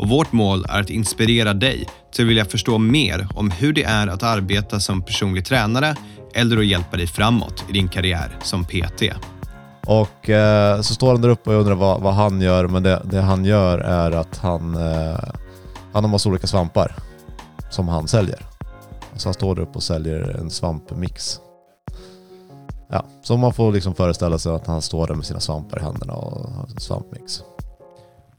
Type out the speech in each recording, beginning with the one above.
och vårt mål är att inspirera dig till att vilja förstå mer om hur det är att arbeta som personlig tränare eller att hjälpa dig framåt i din karriär som PT. Och eh, så står han där uppe och undrar vad, vad han gör, men det, det, han gör är att han, eh, han har massa olika svampar som han säljer. Så han står där uppe och säljer en svampmix. Ja, så man får liksom föreställa sig att han står där med sina svampar i händerna och har en svampmix.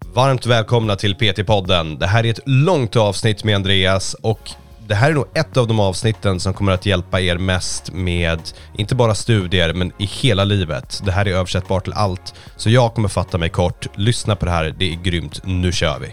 Varmt välkomna till PT-podden. Det här är ett långt avsnitt med Andreas och det här är nog ett av de avsnitten som kommer att hjälpa er mest med, inte bara studier, men i hela livet. Det här är översättbart till allt. Så jag kommer fatta mig kort. Lyssna på det här, det är grymt. Nu kör vi.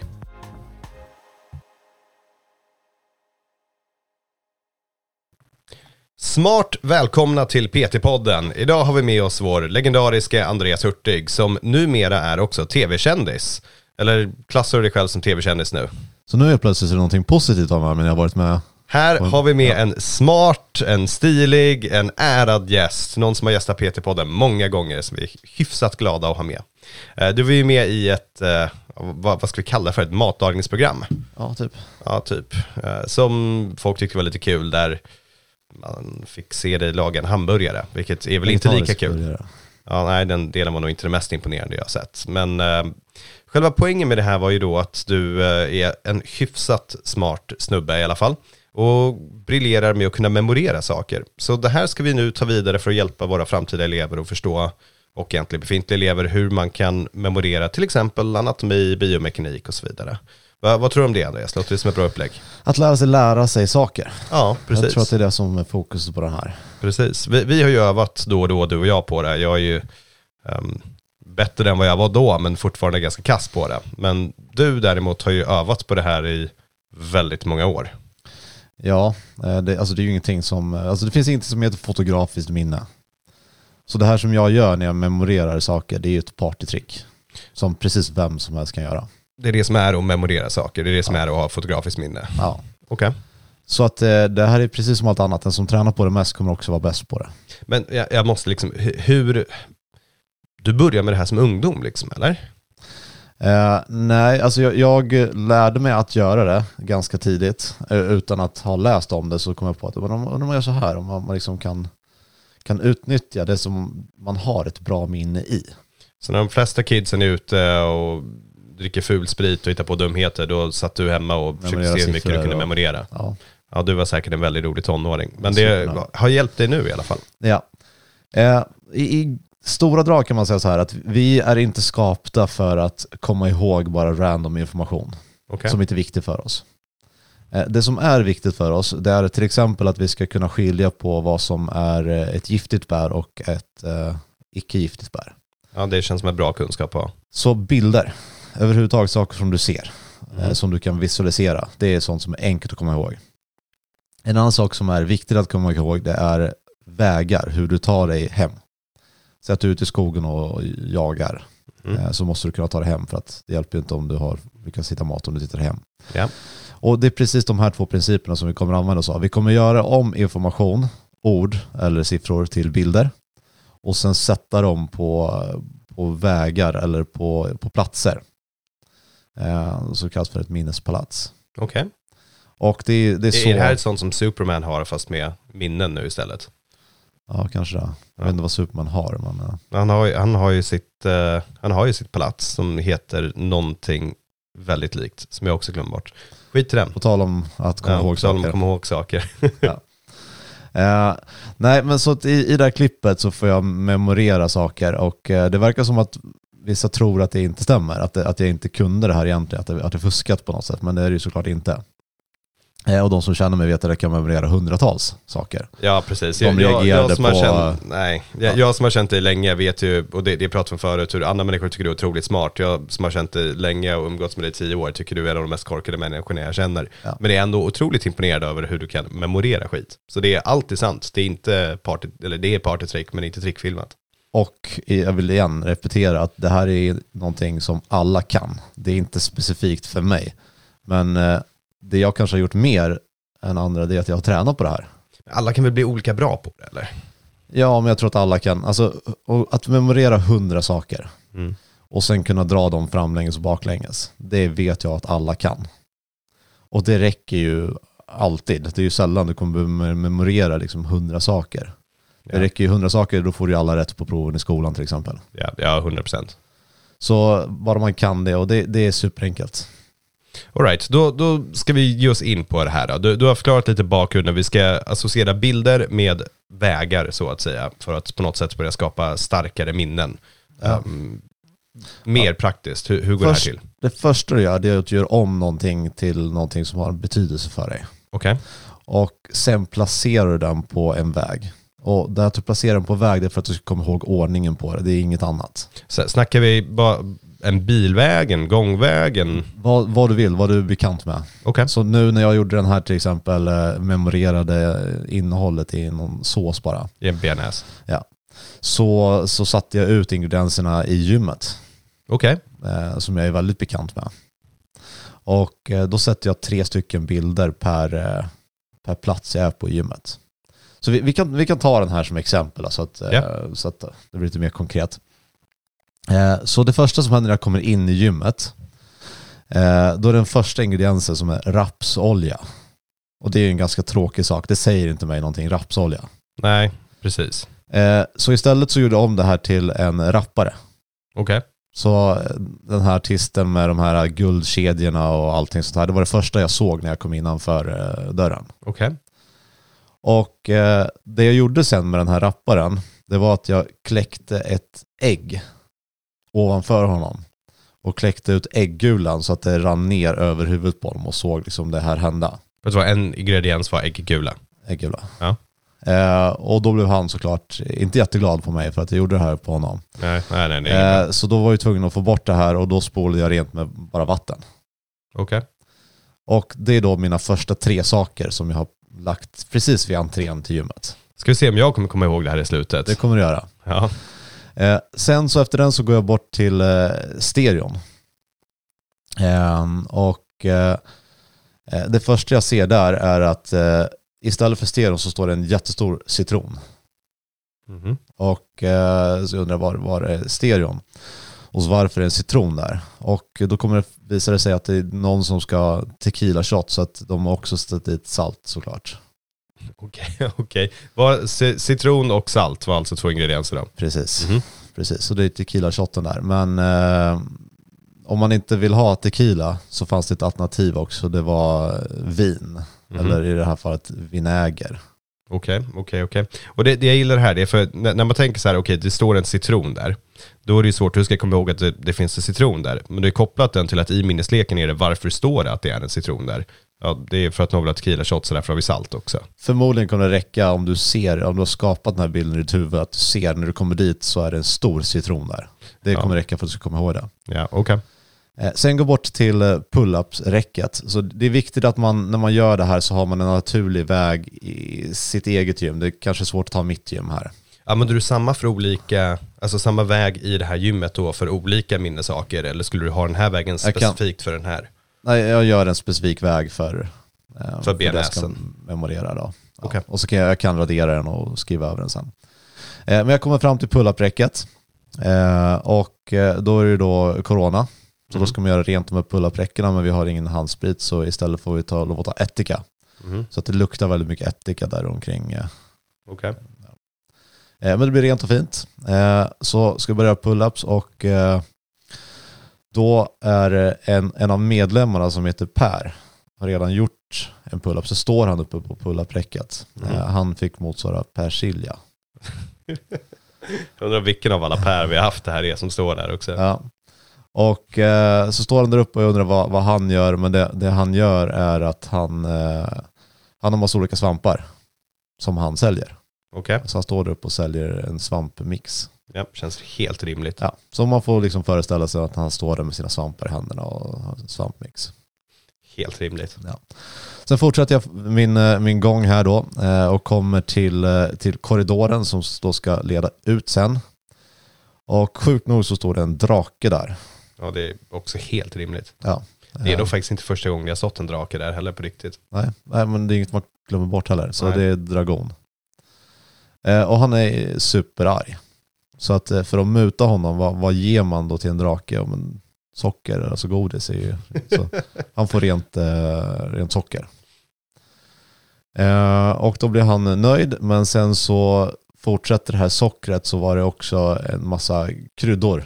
Smart välkomna till PT-podden. Idag har vi med oss vår legendariska Andreas Hurtig som numera är också tv-kändis. Eller klassar du dig själv som tv-kändis nu? Så nu är plötsligt någonting positivt av mig, men jag har varit med Här har vi med en smart, en stilig, en ärad gäst. Någon som har gästat PT-podden många gånger som vi är hyfsat glada att ha med. Eh, Du var ju med i ett, eh, vad ska vi kalla det för, ett matlagningsprogram. Ja, typ. Ja, typ. Eh, Som folk tyckte var lite kul där man fick se dig laga en hamburgare, vilket är väl inte lika kul. burgare. Ja, nej, den delen var nog inte det mest imponerande jag har sett. Men själva poängen med det här var ju då att du eh, är en hyfsat smart snubbe i alla fall. Och briljerar med att kunna memorera saker. Så det här ska vi nu ta vidare för att hjälpa våra framtida elever att förstå och egentligen befintliga elever hur man kan memorera till exempel anatomi, biomekanik och så vidare. Va, vad tror du om det Andreas? Låter det som ett bra upplägg? Att lära sig lära sig saker. Ja, precis. Jag tror att det är det som är fokus på den här. Precis. Vi, vi har ju övat då och då, du och jag, på det. Jag är ju ehm, bättre än vad jag var då, men fortfarande ganska kass på det. Men du däremot har ju övat på det här i väldigt många år. Ja, eh, det, alltså det är ju ingenting som, alltså det finns inget som heter fotografiskt minne. Så det här som jag gör när jag memorerar saker, det är ju ett partytrick. Som precis vem som helst kan göra. Det är det som är att memorera saker, det är det som är att ha fotografiskt minne. Ja. Okej. Så att eh, det här är precis som allt annat, den som tränar på det mest kommer också vara bäst på det. Men jag, jag måste liksom, hu- hur... Du började med det här som ungdom liksom, eller? Eh, nej, alltså jag, jag lärde mig att göra det ganska tidigt. Eh, utan att ha läst om det så kom jag på att men om, om man gör så här, om man, man liksom kan, kan utnyttja det som man har ett bra minne i. Så när de flesta kidsen är ute och dricker ful sprit och hittar på dumheter, då satt du hemma och försökte se hur mycket du kunde och- memorera. Ja. Ja, du var säkert en väldigt rolig tonåring. Men det har hjälpt dig nu i alla fall. Ja. Eh, I stora drag kan man säga så här att vi är inte skapta för att komma ihåg bara random information Okej. som inte är viktig för oss. Eh, det som är viktigt för oss det är till exempel att vi ska kunna skilja på vad som är eh, ett giftigt bär och ett eh, icke-giftigt bär. Ja, det känns som en bra kunskap ha. Så bilder, överhuvudtaget saker som du ser, eh, Mm. som du kan visualisera, det är sånt som är enkelt att komma ihåg. En annan sak som är viktigt att komma ihåg det är vägar, hur du tar dig hem. Säg att du är ute i skogen och jagar, Mm. eh, så måste du kunna ta dig hem för att det hjälper ju inte om du har lyckats hitta mat om du tittar hem. Ja. Och det är precis de här två principerna som vi kommer använda oss av. Vi kommer göra om information, ord eller siffror till bilder och sen sätta dem på, på vägar eller på, på platser. Eh, så kallas för ett minnespalats. Okej. Och det, är- det är så... Är det här ett sånt som Superman har fast med minnen nu istället? Ja, kanske det. Jag vet inte vad Superman har, men eh, Han har, ju- han har, ju, sitt, eh, han har ju sitt palats som heter någonting väldigt likt, som jag också glömmer bort. Skit i den. på tal om att komma Ja, ihåg saker. komma ihåg saker. Eh, nej, men så i, i det här klippet så får jag memorera saker och eh, det verkar som att vissa tror att det inte stämmer, att, det, att jag inte kunde det här egentligen, att, det, att det fuskat på något sätt, men det är det ju såklart inte. Eh, och de som känner mig vet att jag kan memorera hundratals saker. Ja, precis. De Jag, jag, som på- känt, nej, jag, jag som har känt dig länge vet ju, och det, det pratade vi om förut, hur andra människor tycker du är otroligt smart. Jag som har känt dig länge och umgåtts med dig i tio år tycker du är en av de mest korkade människorna jag känner. Ja. Men det är ändå otroligt imponerad över hur du kan memorera skit. Så det är alltid sant. Det är inte party, eller det är partytrick, men inte trickfilmat. Och jag vill igen repetera att det här är någonting som alla kan. Det är inte specifikt för mig. Men eh, det jag kanske har gjort mer än andra det är att jag har tränat på det här. Alla kan väl bli olika bra på det, eller? Ja, men jag tror att alla kan. Alltså, att memorera hundra saker Mm. och sen kunna dra dem framlänges och baklänges. Det vet jag att alla kan. Och det räcker ju alltid. Det är ju sällan du kommer memorera liksom hundra saker. Det Ja. räcker ju hundra saker, då får du ju alla rätt på proven i skolan till exempel. Ja, ja 100 procent. Så bara man kan det och det, det är superenkelt. Alright, då, då ska vi ge oss in på det här. Då. Du, du har förklarat lite bakgrunden. Vi ska associera bilder med vägar så att säga. För att på något sätt börja skapa starkare minnen. Ja. Um, mer praktiskt, hur, hur går Först- det här till? Det första du gör det är att du gör om någonting till någonting som har en betydelse för dig. Okej, Och sen placerar du den på en väg. Och det att du placerar den på väg det är för att du ska komma ihåg ordningen på det. Det är inget annat. så snackar vi bara en bilväg, en gångväg, en... Vad, vad du vill, vad du är bekant med. Okej, Så nu när jag gjorde den här till exempel, eh, memorerade innehållet i någon sås bara. i en bearnaise. Så, så satte jag ut ingredienserna i gymmet. Okej, eh, som jag är väldigt bekant med. Och eh, då sätter jag tre stycken bilder per, per plats jag är på gymmet. Så vi, vi, kan, vi kan ta den här som exempel så, att, Ja. så att det blir lite mer konkret. Eh, så det första som händer när jag kommer in i gymmet, eh, då är den första ingrediensen som är rapsolja. Och det är ju en ganska tråkig sak, det säger inte mig någonting, rapsolja. nej, precis. Eh, så istället så gjorde jag om det här till en rappare. Okej, Så eh, den här artisten med de här guldkedjorna och allting sånt här, det var det första jag såg när jag kom innanför dörren. okej. Och eh, det jag gjorde sen med den här rapparen, det var att jag kläckte ett ägg ovanför honom. Och kläckte ut äggulan så att det rann ner över huvudet på honom och såg liksom det här hända. Vet du vad, en ingrediens var äggula. Äggula. Ja. Eh, och då blev han såklart inte jätteglad på mig för att jag gjorde det här på honom. Nej, nej, nej. nej. Eh, så då var jag tvungen att få bort det här och då spolade jag rent med bara vatten. Okej, Och det är då mina första tre saker som jag har lagt precis vid entrén till gymmet. ska vi se om jag kommer komma ihåg det här i slutet. Det kommer du göra. Ja, Eh, sen så efter den så går jag bort till eh, stereon. Ehm, och eh, eh, det första jag ser där är att eh, istället för stereon så står det en jättestor citron. Mhm. Och eh, så jag undrar var, var är stereon? Och så varför är det en citron där? Och då kommer det visa det sig att det är någon som ska tequila shot så att de har också ställt dit salt såklart. Okej, okej. Citron och salt var alltså två ingredienser då. Precis. Mhm. Precis, så det är tequila-shotten där. Men eh, om man inte vill ha tequila så fanns det ett alternativ också. Det var vin, Mhm. eller i det här fallet vinäger. Okej, okej, okej. Och det, det jag gillar det här, det är för när, när man tänker så här, okej, det står en citron där. Då är det ju svårt, hur ska jag komma ihåg att det, det finns en citron där? Men du är kopplat den till att i minnesleken är det varför står det att det är en citron där? Ja, det är för att ha tequila shot, så därför har vi salt också. Förmodligen kommer det räcka om du ser, om du har skapat den här bilden i ditt huvud, att du ser när du kommer dit så är det en stor citron där. Det Ja. kommer räcka för att du ska komma ihåg det. Ja, okej. Eh, Sen gå bort till eh, pull-ups-räcket. Så det är viktigt att man, när man gör det här så har man en naturlig väg i sitt eget gym. Det är kanske svårt att ta mitt gym här. Använder du samma för olika, alltså samma väg i det här gymmet då för olika minnesaker? Eller skulle du ha den här vägen specifikt för den här? Nej, jag gör en specifik väg för, eh, För det jag ska memorera. Då. Ja. Okej. Och så kan jag, jag kan radera den och skriva över den sen. Eh, men jag kommer fram till pull-up-räcket. Eh, och eh, då är det då corona. Så Mhm. då ska man göra rent här pull-up-räckena men vi har ingen handsprit så istället får vi ta, lov att ta ättika. Mhm. Så att det luktar väldigt mycket ättika där omkring. eh. Okej. Eh, men det blir rent och fint. Så ska vi börja pull-ups och då är en, en av medlemmarna som heter Per har redan gjort en pull-up. Så står han uppe på pull-up-räcket. Mhm. Eh, han fick motsvara Per Silja. Jag undrar vilken av alla Per vi har haft det här är som står där också. Ja. Och eh, så står han där uppe och undrar vad, vad han gör, men det, det han gör är att han, eh, han har massa olika svampar som han säljer. Okej, Så han står där uppe och säljer en svampmix. Ja, känns helt rimligt. Ja, så man får liksom föreställa sig att han står där med sina svampar i händerna och har svampmix. Helt rimligt. Sen fortsätter jag min, eh, min gång här då eh, och kommer till, eh, till korridoren som då ska leda ut sen. Och sjukt nog så står det en drake där. Ja, det är också helt rimligt. Ja. Det är nog faktiskt inte första gången jag har stått en drake där heller på riktigt. nej, nej, men det är inget man glömmer bort heller. Så Nej. det är dragon. Eh, och han är superarg. Så att eh, för att muta honom, vad, vad ger man då till en drake? Ja, men socker, alltså godis är ju... Så han får rent, eh, rent socker. Eh, och då blir han nöjd, men sen så fortsätter det här sockret så var det också en massa kryddor.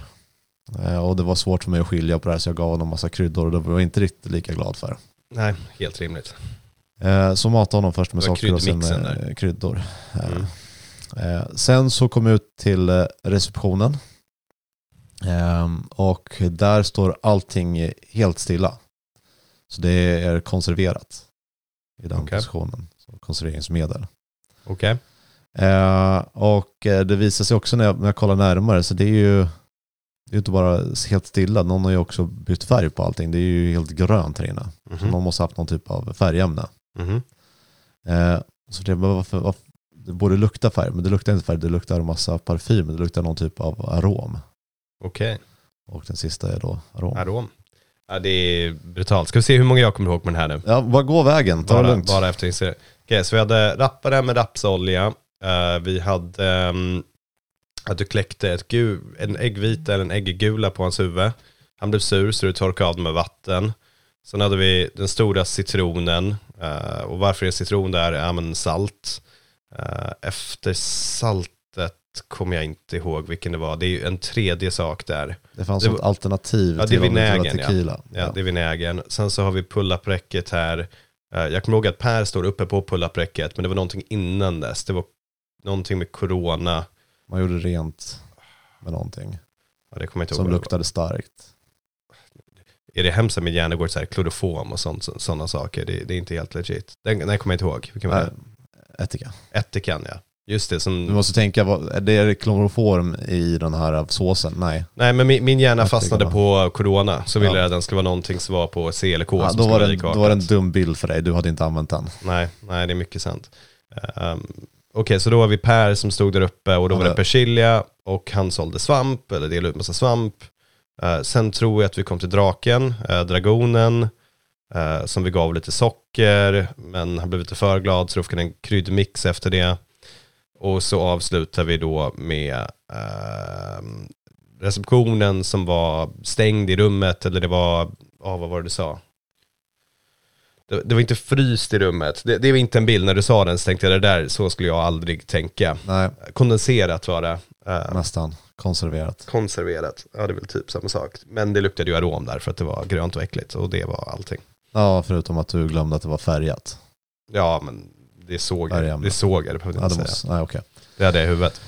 Eh, och det var svårt för mig att skilja på det här så jag gav honom massa kryddor och det var jag inte riktigt lika glad för. Nej, helt rimligt. Eh, så matade honom först med socker och sen med kryddor. Eh, Mm. Eh, sen så kom jag ut till eh, receptionen. Eh, och där står allting helt stilla. Så det är konserverat i den Okej. positionen. Konserveringsmedel. Okej. Eh, och eh, det visar sig också när jag, när jag kollar närmare så det är ju det är inte bara helt stilla. Någon har ju också bytt färg på allting. Det är ju helt grönt här inne. Så Mhm. någon måste ha haft någon typ av färgämne. Mhm. Eh, så det, var varför, varför, det borde lukta färg, men det luktar inte färg. Det luktar en massa parfym. Det luktar någon typ av arom. Okej. Och den sista är då arom. Arom. Ja, det är brutalt. Ska vi se hur många jag kommer ihåg med den här nu? Ja, vad går vägen? Ta det bara, lugnt. bara efter. Okej, så vi hade rappare med rapsolja. Eh, vi hade um, att du kläckte ett en äggvita eller en ägggula på hans huvud. Han blev sur så du torkade av det med vatten. Sen hade vi den stora citronen. eh, och varför är citron där? Ja men salt. Eh, efter saltet kommer jag inte ihåg vilken det var. Det är ju en tredje sak där. Det fanns det ett alternativ Ja, det är till det vinägen, ja. tequila. Ja, det är vinägen. Sen så har vi pull-up-räcket här. Eh, Jag kommer ihåg att Per står uppe på pull-up-räcket, men det var någonting innan dess. Det var någonting med corona. Man gjorde rent med någonting Ja, det kommer jag inte ihåg. som luktade starkt. Är det hemskt med hjärna går så här klorofom och sådana saker? Det, det är inte helt legit. Den, den kommer jag inte ihåg. Vilken var? Ättika. Ättikan, ja. Just det, Du som... måste tänka, vad- är det kloroform i den här såsen? Nej. Nej, men min, min hjärna fastnade på corona. Så ville Ja. jag att den skulle vara någonting som var på C eller K. Ja, då, var det, då var det en dum bild för dig, du hade inte använt den. Nej, nej, det är mycket sant. Um, Okej, så då var vi Per som stod där uppe och då var det Persilja och han sålde svamp, eller delade ut massa svamp. Eh, sen tror jag att vi kom till draken, eh, dragonen, eh, som vi gav lite socker, men han blev lite för glad så då fick han en kryddmix efter det. Och så avslutar vi då med ehm, receptionen som var stängd i rummet, eller det var, ja vad var det du sa? Det, det var inte fryst i rummet. Det, det var inte en bild, när du sa den så tänkte jag det där, så skulle jag aldrig tänka. Nej, Kondenserat var det. Eh, nästan. Konserverat. konserverat, ja det är väl typ samma sak. Men det luktade ju arom där för att det var grönt och äckligt och det var allting. Ja, förutom att du glömde att det var färgat. Ja men det såg jag, det såg jag, det behövde Ja, jag inte säga. måste, nej, okej. Det hade jag i huvudet.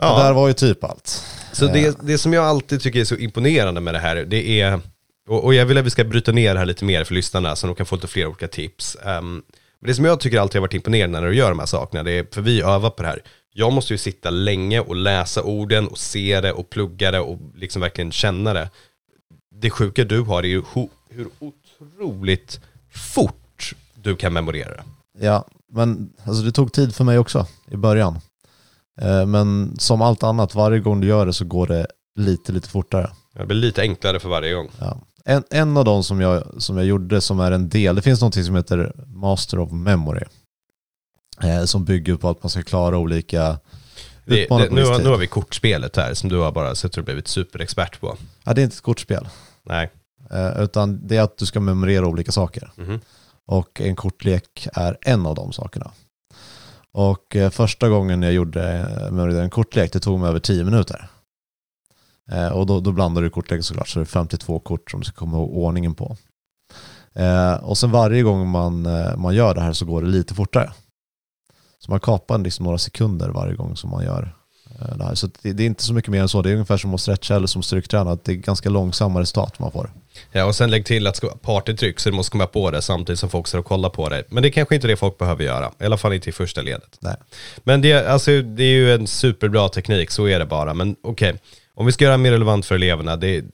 Det där Ja, var ju typ allt. så det, det som jag alltid tycker är så imponerande med det här, det är, och, och jag vill att vi ska bryta ner det här lite mer för lyssnarna så de kan få lite fler olika tips. Um, men det som jag tycker alltid har varit imponerande när du gör de här sakerna, det är, för vi övar på det här, jag måste ju sitta länge och läsa orden och se det och plugga det och liksom verkligen känna det. Det sjuka du har är ju hur otroligt fort du kan memorera det. Ja, men alltså, det tog tid för mig också i början. Eh, Men som allt annat, varje gång du gör det så går det lite, lite fortare. Det blir lite enklare för varje gång. Ja. En, en av de som jag, som jag gjorde som är en del, det finns något som heter Master of Memory. Eh, som bygger på att man ska klara olika Det, det, nu, har, nu har vi kortspelet här som du har bara suttit och blivit superexpert på. Ja, det är inte ett kortspel. Nej. Eh, Utan det är att du ska memorera olika saker. Mhm. Och en kortlek är en av de sakerna. Och eh, första gången jag gjorde eh, memorerade en kortlek, det tog mig över 10 minuter. Eh, och då, då blandar du kortleken såklart, så det är 52 kort som du ska komma ihåg ordningen på. Och sen varje gång man, man gör det här så går det lite fortare. Så man kapar liksom några sekunder varje gång som man gör det här. Så det, det är inte så mycket mer än så. Det är ungefär som att stretcha eller som styrketräna. att Det är ganska långsammare start man får. Ja, och sen lägg till att partytryck så du måste komma på det samtidigt som folk står och kollar på dig. Men det är kanske inte det folk behöver göra, i alla fall inte i första ledet. Nej. Men det, alltså, det är ju en superbra teknik, så är det bara. Men okej, om vi ska göra det mer relevant för eleverna, det,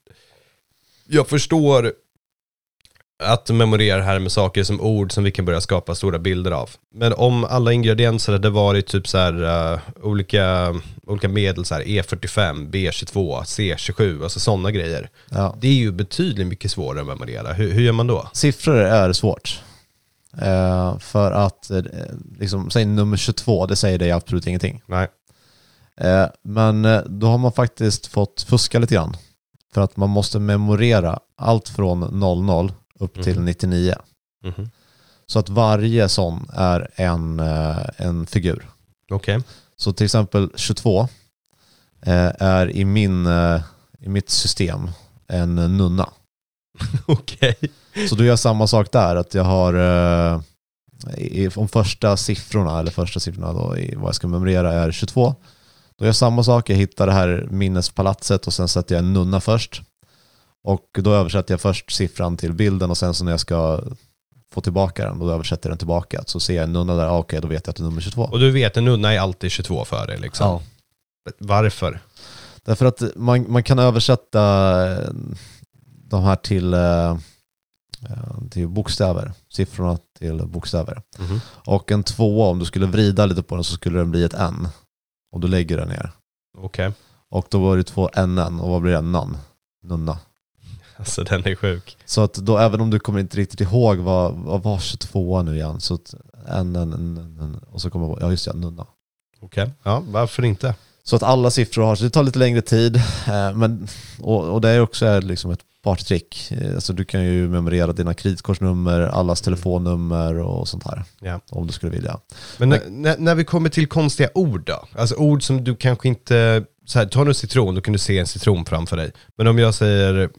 jag förstår att memorera här med saker som ord som vi kan börja skapa stora bilder av. Men om alla ingredienser hade varit typ så här uh, olika, olika medel, så här E45, B22, C27, alltså sådana grejer. Ja. Det är ju betydligt mycket svårare att memorera. Hur, hur gör man då? Siffror är svårt. Eh, för att, eh, liksom, säg nummer 22, det säger dig absolut ingenting. Nej. Eh, men då har man faktiskt fått fuska lite grann. För att man måste memorera allt från 00 upp till Mhm. 99. Mhm. Så att varje sån är en, eh, en figur. Okej. Så till exempel 22 eh, är i, min, eh, i mitt system en nunna. Okej. Så du gör samma sak där, att jag har de första siffrorna, eller första siffrorna då, i vad jag ska memorera är 22. Då gör jag samma sak, jag hittar det här minnespalatset och sen sätter jag en nunna först. Och då översätter jag först siffran till bilden och sen så när jag ska få tillbaka den, då översätter jag den tillbaka. Så ser jag en nunna där, ah, okej då vet jag att det är nummer 22. Och du vet, en nunna är alltid 22 för dig liksom. Ja. Varför? Därför att man, man kan översätta eh, de här till, eh, eh, till bokstäver, siffrorna till bokstäver. Mhm. Och en tvåa, om du skulle vrida lite på den så skulle den bli ett N. Och du lägger den ner. Okej. Och då var det två NN och vad blir det? Nan. Nunna. Alltså den är sjuk. Så att då även om du kommer inte riktigt ihåg vad, vad var 22 nu igen. Så att NN, NN, och så kommer ja just det, nunna. Okej. Ja, varför inte? Så att alla siffror har, så det tar lite längre tid. Eh, men, och, och det är också liksom ett partytrick. Eh, Alltså du kan ju memorera dina kreditkortsnummer, allas telefonnummer och sånt här. Ja. Om du skulle vilja. Men när, när, när vi kommer till konstiga ord då? Alltså ord som du kanske inte... Så här, ta nu citron, då kan du se en citron framför dig. Men om jag säger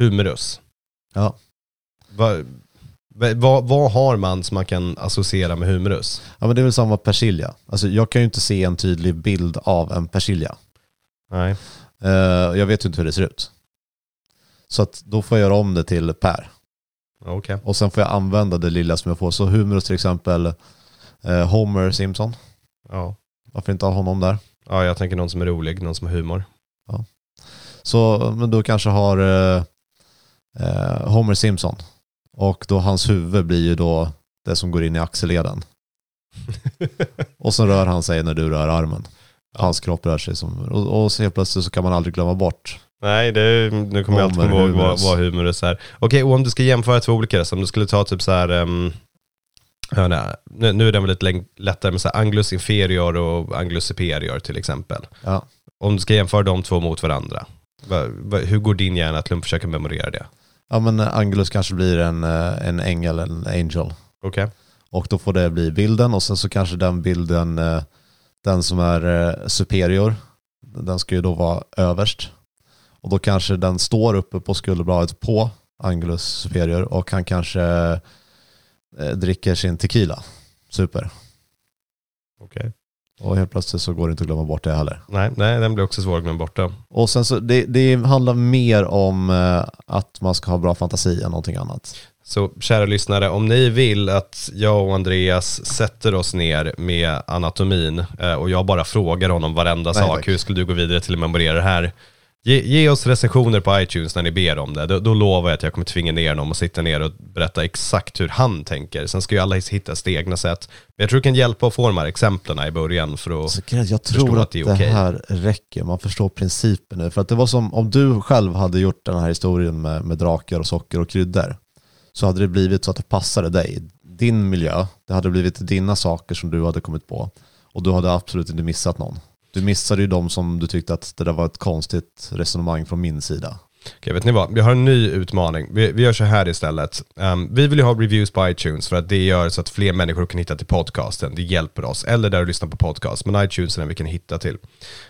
humerus. Ja. Vad, vad, vad har man som man kan associera med humerus? Ja men det är väl samma persilja. Alltså jag kan ju inte se en tydlig bild av en persilja. Nej. Eh, jag vet ju inte hur det ser ut. Så att då får jag göra om det till Per. Okej. Och sen får jag använda det lilla som jag får. Så Humorous till exempel, eh, Homer Simpson. Ja. Varför inte ha honom där? ja, jag tänker någon som är rolig, någon som har humor. Så, men då kanske har eh, Homer Simpson. Och då hans huvud blir ju då det som går in i axelleden. Och så rör han sig när du rör armen. Ja. Hans kropp rör sig som... Och, och så helt plötsligt så kan man aldrig glömma bort. Nej, det, nu kommer jag alltid Homer, komma ihåg vad, humorus är. Okej, och om du ska jämföra två olika, så om du skulle ta typ så här, um, nu, nu är den väl lite lättare med så här anglus inferior och anglus superior till exempel. Ja. Om du ska jämföra de två mot varandra, va, va, hur går din hjärna till att försöka memorera det? Ja men eh, Angulus kanske blir en, eh, en ängel, en angel. Okej? Och då får det bli bilden och sen så kanske den bilden, eh, den som är superior, den ska ju då vara överst. Och då kanske den står uppe på skulderbladet på Angulus superior och han kanske dricker sin tequila. Super. Okej. Och helt plötsligt så går det inte att glömma bort det heller. Nej, nej, den blir också svår att glömma bort. Då. Och sen så, det, det handlar mer om eh, att man ska ha bra fantasi än någonting annat. Så kära lyssnare, om ni vill att jag och Andreas sätter oss ner med anatomin eh, och jag bara frågar honom varenda Nej, sak, tack. hur skulle du gå vidare till att memorera det här? Ge, ge oss recensioner på iTunes när ni ber om det. Då, då lovar jag att jag kommer tvinga ner honom och sitta ner och berätta exakt hur han tänker. Sen ska ju alla hitta sitt egna sätt. Men jag tror det kan hjälpa att få de här exemplen i början för att... Så jag tror att att det det, okej. här räcker. Man förstår principen nu. För att det var som om du själv hade gjort den här historien med, med drakar och socker och kryddor. Så hade det blivit så att det passade dig. Din miljö, det hade blivit dina saker som du hade kommit på. Och du hade absolut inte missat någon. Du missade ju de som du tyckte att det där var ett konstigt resonemang från min sida. Okej, vet ni vad? Vi har en ny utmaning. Vi, vi gör så här istället. Ehm, vi vill ju ha reviews på iTunes för att det gör så att fler människor kan hitta till podcasten. Det hjälper oss. Eller där du lyssnar på podcast. Men iTunes är den vi kan hitta till.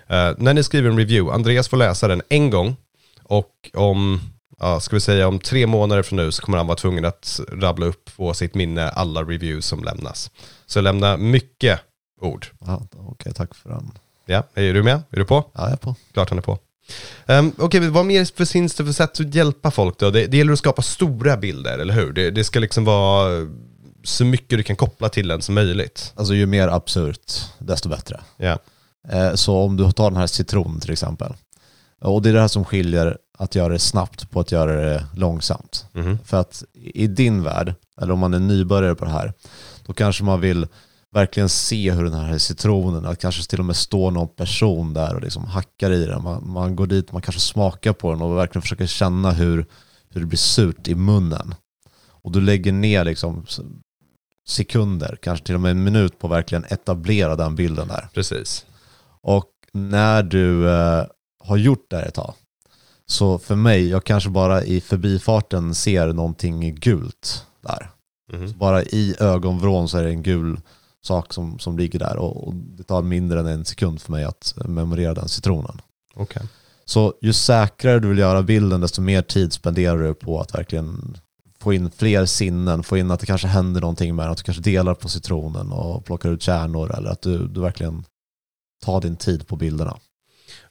Eh, när ni skriver en review, Andreas får läsa den en gång. Och om, ja, ska vi säga om tre månader från nu så kommer han vara tvungen att rabbla upp på sitt minne alla reviews som lämnas. Så lämna mycket ord. Ja, Okej, tack för den. Ja, är du med? Är du på? Ja, jag är på. Klart han är på. Um, Okej, men vad mer för- finns det för sätt att hjälpa folk då? Det, det gäller att skapa stora bilder, eller hur? Det, det ska liksom vara så mycket du kan koppla till den som möjligt. Alltså ju mer absurt, desto bättre. Ja. Eh, Så om du tar den här citronen till exempel. Och det är det här som skiljer att göra det snabbt på att göra det långsamt. Mhm. För att i din värld, eller om man är nybörjare på det här, då kanske man vill verkligen se hur den här citronen, att kanske till och med står någon person där och liksom hackar i den. Man, man går dit, man kanske smakar på den och verkligen försöker känna hur, hur det blir surt i munnen. Och du lägger ner liksom sekunder, kanske till och med en minut på att verkligen etablera den bilden där. Precis. Och när du eh, har gjort det här ett tag, så för mig, jag kanske bara i förbifarten ser någonting gult där. Mhm. Bara i ögonvrån så är det en gul sak som, som ligger där och, och det tar mindre än en sekund för mig att memorera den citronen. Okej. Så ju säkrare du vill göra bilden, desto mer tid spenderar du på att verkligen få in fler sinnen, få in att det kanske händer någonting med den, att du kanske delar på citronen och plockar ut kärnor eller att du, du verkligen tar din tid på bilderna.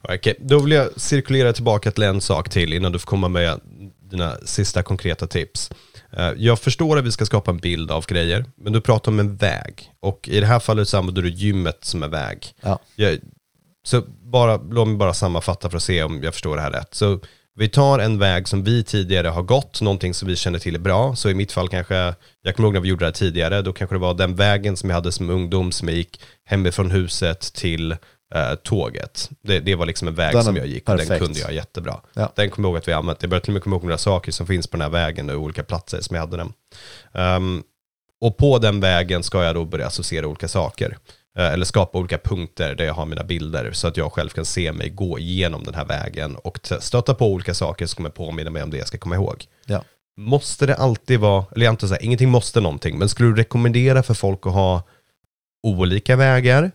Okej, då vill jag cirkulera tillbaka till en sak till innan du får komma med dina sista konkreta tips. Eh, Jag förstår att vi ska skapa en bild av grejer, men du pratar om en väg. Och i det här fallet så använder du gymmet som en väg. Ja. Jag, så bara, låt mig bara sammanfatta för att se om jag förstår det här rätt. Så vi tar en väg som vi tidigare har gått, någonting som vi känner till är bra. Så i mitt fall kanske, jag kommer ihåg när vi gjorde det här tidigare, då kanske det var den vägen som jag hade som ungdom som jag gick hemifrån huset till eh, tåget. Det, det var liksom en väg Den som jag gick och den kunde jag jättebra. Ja. Den kommer jag ihåg att vi använt. Jag börjar till och med komma ihåg några saker som finns på den här vägen och olika platser som jag hade den. Ehm, och på den vägen ska jag då börja associera olika saker. Eh, eller skapa olika punkter där jag har mina bilder så att jag själv kan se mig gå igenom den här vägen och stöta på olika saker som kommer påminna mig om det jag ska komma ihåg. Ja. Måste det alltid vara, eller jag antar så här, ingenting måste någonting, men skulle du rekommendera för folk att ha olika vägar,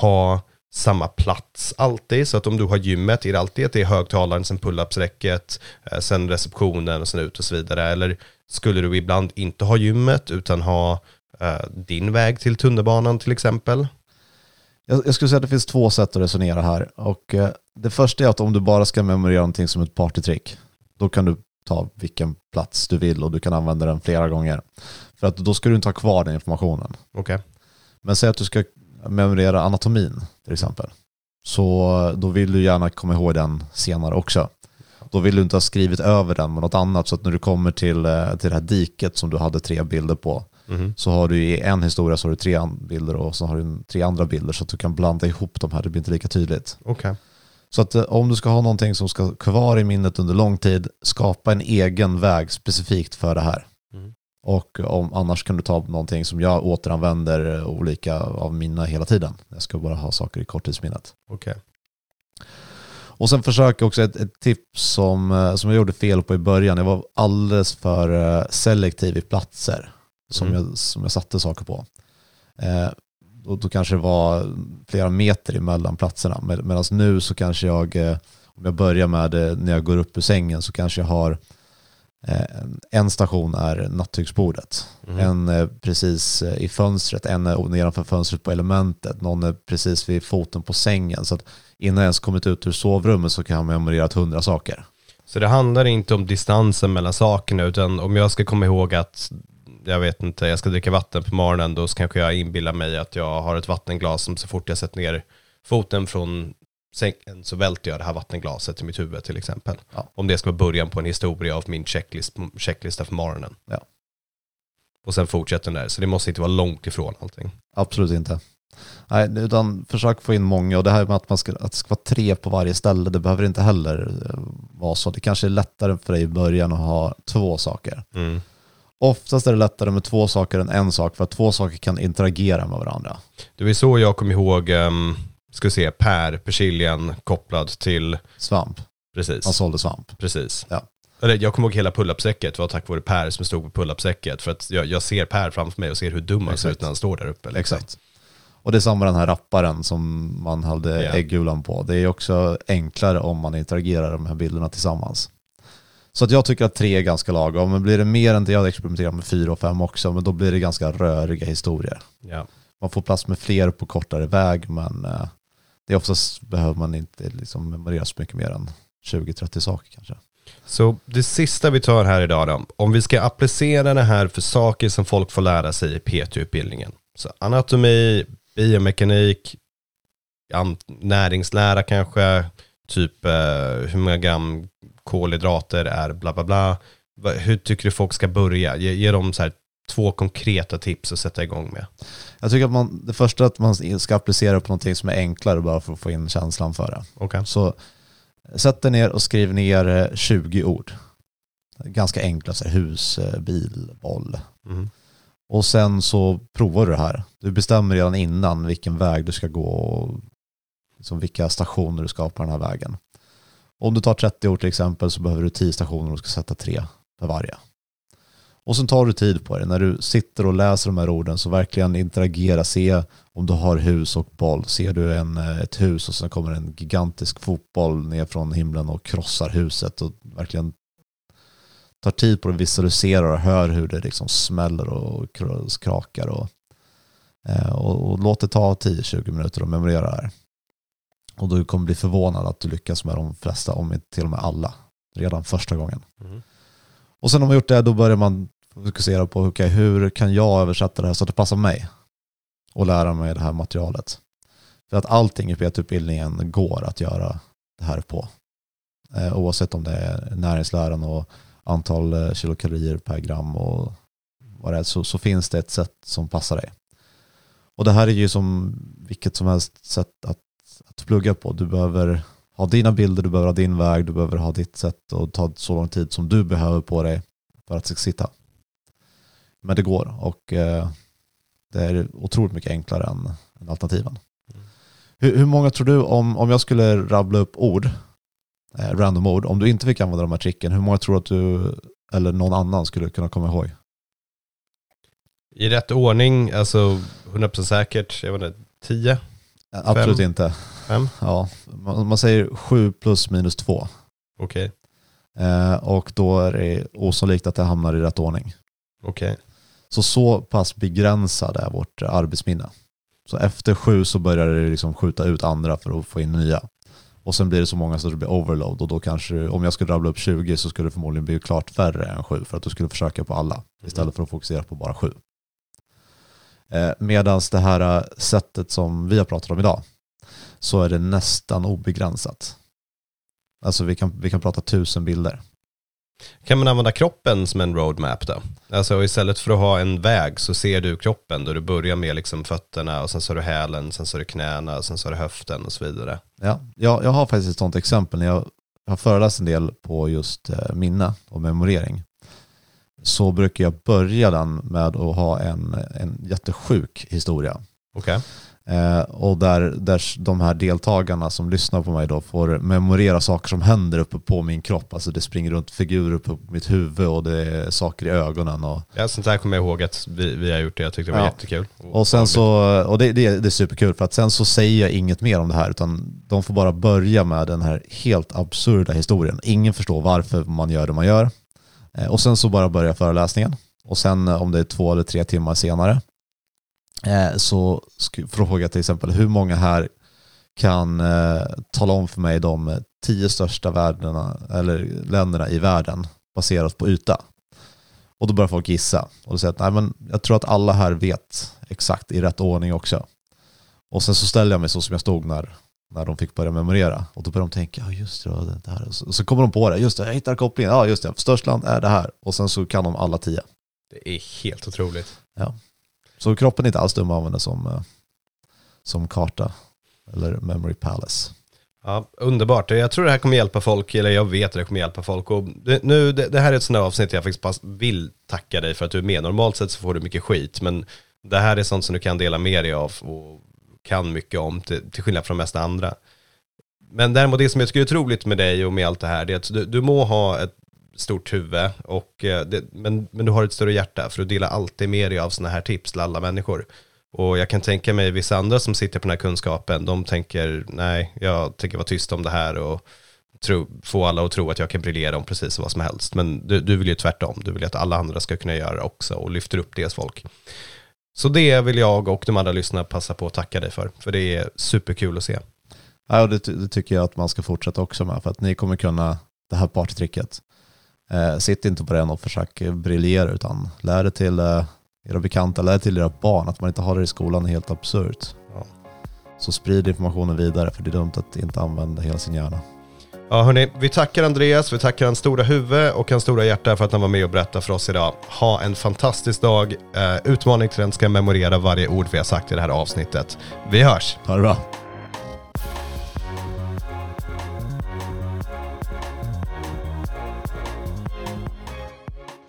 ha samma plats alltid, så att om du har gymmet, är det alltid att det är högtalaren, sen pull-ups-räcket, eh, sen receptionen och sen ut och så vidare, eller skulle du ibland inte ha gymmet utan ha eh, din väg till tunnelbanan till exempel? Jag, jag skulle säga att det finns två sätt att resonera här. Och eh, det första är att om du bara ska memorera någonting som ett partytrick, då kan du ta vilken plats du vill och du kan använda den flera gånger. För att då ska du inte ha kvar den informationen. Okej. Men säg att du ska memorera anatomin till exempel. Så då vill du gärna komma ihåg den senare också. Då vill du inte ha skrivit över den med något annat så att när du kommer till, eh, till det här diket som du hade tre bilder på Mhm. så har du i en historia så har du tre bilder och så har du tre andra bilder så att du kan blanda ihop de här, det blir inte lika tydligt. Okej. Så att eh, om du ska ha någonting som ska kvar i minnet under lång tid, skapa en egen väg specifikt för det här. Och om, annars kan du ta någonting som jag återanvänder olika av mina hela tiden. Jag ska bara ha saker i korttidsminnet. Okej. Och sen försök också ett, ett tips som, eh, som jag gjorde fel på i början. Jag var alldeles för eh, selektiv i platser som, Mm. jag, som jag satte saker på. Eh, och då kanske det var flera meter emellan platserna. Med, Medan nu så kanske jag, eh, om jag börjar med när jag går upp ur sängen så kanske jag har en station är nattduksbordet. Mhm. En är precis eh, i fönstret, en är nedanför fönstret på elementet, någon är precis vid foten på sängen. Så att innan jag ens kommit ut ur sovrummet så kan jag ha memorerat hundra saker. Så det handlar inte om distansen mellan sakerna utan om jag ska komma ihåg att jag vet inte, jag ska dricka vatten på morgonen då kanske jag inbillar mig att jag har ett vattenglas som så fort jag sätter ner foten från sängen så välter jag det här vattenglaset i mitt huvud till exempel. Ja. Om det ska vara början på en historia av min checklist, checklista för morgonen. Ja. Och sen fortsätter den där, så det måste inte vara långt ifrån allting. Absolut inte. Nej, utan försök få in många och det här med att, man ska, att det ska vara tre på varje ställe, det behöver inte heller eh, vara så. Det kanske är lättare för dig i början att ha två saker. Mm. Oftast är det lättare med två saker än en sak för att två saker kan interagera med varandra. Det var så jag kom ihåg, um, ska se, Per, persiljan kopplad till, Svamp, precis. han sålde svamp. Precis. Ja. Eller jag kommer ihåg hela pull-up-säcket var tack vare Per som stod på pull-up-säcket. För att jag, jag ser Per framför mig och ser hur dum han ser ut när han står där uppe. liksom. Exakt. Och det är samma med den här rapparen som man hade Ja. äggulan på. Det är också enklare om man interagerar de här bilderna tillsammans. Så att jag tycker att tre är ganska lagom. Men blir det mer än det, jag hade experimenterat med fyra och fem också, men då blir det ganska röriga historier. Ja. Man får plats med fler på kortare väg, men eh, det är oftast behöver man inte liksom memorera så mycket mer än 20-30 saker kanske. Så det sista vi tar här idag då, om vi ska applicera det här för saker som folk får lära sig i PT-utbildningen. Så anatomi, biomekanik, näringslära kanske, typ eh, hur många gram kolhydrater är bla bla bla. Hur tycker du folk ska börja? Ge, ge dem så här två konkreta tips att sätta igång med. Jag tycker att man, det första är att man ska applicera på någonting som är enklare bara för att få in känslan för det. Okay. Så sätt dig ner och skriv ner 20 eh, ord. Ganska enkla, så här, hus, eh, bil, boll. Mm. Och sen så provar du det här. Du bestämmer redan innan vilken väg du ska gå och liksom vilka stationer du ska ha på den här vägen. Om du tar 30 ord till exempel så behöver du 10 stationer och ska sätta tre för varje. Och sen tar du tid på det. När du sitter och läser de här orden så verkligen interagera, se om du har hus och boll. Ser du en, eh, ett hus och sen kommer en gigantisk fotboll ner från himlen och krossar huset och verkligen tar tid på att visualisera och hör hur det liksom smäller och skrakar och, eh, och, och låt det ta 10-20 minuter att memorera det här. Och du kommer bli förvånad att du lyckas med de flesta, om inte till och med alla, redan första gången. Mm. Och sen om man gjort det, då börjar man fokusera på okay, hur kan jag översätta det här så att det passar mig och lära mig det här materialet. För att allting i PT-utbildningen går att göra det här på. Eh, oavsett om det är näringsläran och antal eh, kilokalorier per gram och vad det är, så, så finns det ett sätt som passar dig. Och det här är ju som vilket som helst sätt att, att plugga på. Du behöver ha dina bilder, du behöver ha din väg, du behöver ha ditt sätt och ta så lång tid som du behöver på dig för att sitta. Men det går och eh, det är otroligt mycket enklare än, än alternativen. Mm. Hur, hur, många tror du, om, om jag skulle rabbla upp ord, eh, random ord, om du inte fick använda de här tricken, hur många tror du att du eller någon annan skulle kunna komma ihåg? I rätt ordning, alltså 100% säkert, jag vet inte, 10? Absolut fem, inte. Fem? Ja, man, man säger 7 plus minus 2. Okej. Okay. Eh, och då är det osannolikt att det hamnar i rätt ordning. Okej. Okay. Så så pass begränsad är vårt arbetsminne. Så efter sju så börjar det liksom skjuta ut andra för att få in nya. Och sen blir det så många så det blir overload och då kanske, om jag skulle rabbla upp 20 så skulle det förmodligen bli klart färre än sju för att du skulle försöka på alla istället för att fokusera på bara sju. Eh, Medan det här eh, sättet som vi har pratat om idag så är det nästan obegränsat. Alltså vi kan, vi kan prata tusen bilder. Kan man använda kroppen som en roadmap då? Alltså istället för att ha en väg så ser du kroppen då du börjar med liksom fötterna och sen så har du hälen, sen så har du knäna, sen så har du höften och så vidare. Ja, jag, jag har faktiskt ett sånt exempel när jag har föreläst en del på just eh, minne och memorering. Så brukar jag börja den med att ha en, en jättesjuk historia. Okay. Eh, och där, där de här deltagarna som lyssnar på mig då får memorera saker som händer uppe på min kropp. Alltså det springer runt figurer uppe på mitt huvud och det är saker i ögonen. Och... Ja, sånt här kommer jag ihåg att vi, vi har gjort det. Jag tyckte det var ja. jättekul. Och, sen så, och det, det, det är superkul för att sen så säger jag inget mer om det här utan de får bara börja med den här helt absurda historien. Ingen förstår varför man gör det man gör. Eh, och sen så bara börjar föreläsningen. Och sen eh, om det är två eller tre timmar senare så frågar jag till exempel hur många här kan eh, tala om för mig de tio största världarna, eller länderna i världen baserat på yta. Och då börjar folk gissa. Och då säger att nej, men jag tror att alla här vet exakt i rätt ordning också. Och sen så ställer jag mig så som jag stod när, när de fick börja memorera. Och då börjar de tänka, ja just det, det här. Och så, och så kommer de på det, just det, jag hittar kopplingen, ja just det, störst land är det här. Och sen så kan de alla tio. Det är helt otroligt. Ja. Så kroppen är inte alls dum att använda som, eh, som karta eller memory palace. Ja, underbart. Jag tror det här kommer hjälpa folk, eller jag vet att det kommer hjälpa folk. Och det, nu, det, det här är ett sånt avsnitt jag faktiskt vill tacka dig för att du är med. Normalt sett så får du mycket skit, men det här är sånt som du kan dela med dig av och kan mycket om, till, till skillnad från de mesta andra. Men däremot det som jag tycker är otroligt med dig och med allt det här, det är att du, du må ha ett stort huvud, och, eh, det, men, men du har ett större hjärta för du delar alltid med dig av sådana här tips till alla människor. Och jag kan tänka mig vissa andra som sitter på den här kunskapen, de tänker nej, jag tänker vara tyst om det här och tro, få alla att tro att jag kan briljera om precis vad som helst. Men du, du vill ju tvärtom, du vill ju att alla andra ska kunna göra också och lyfter upp deras folk. Så det vill jag och de andra lyssnarna passa på att tacka dig för, för det är superkul att se. Ja, och det, det tycker jag att man ska fortsätta också med för att ni kommer kunna det här partytricket. Eh, sitt inte på den och försök briljera utan lär det till eh, era bekanta, lär det till era barn. Att man inte har det i skolan är helt absurt. Ja. Så sprid informationen vidare för det är dumt att inte använda hela sin hjärna. Ja, hörni, vi tackar Andreas, vi tackar hans stora huvud och hans stora hjärta för att han var med och berättade för oss idag. Ha en fantastisk dag. Eh, utmaning till den ska memorera varje ord vi har sagt i det här avsnittet. Vi hörs! Ha det bra!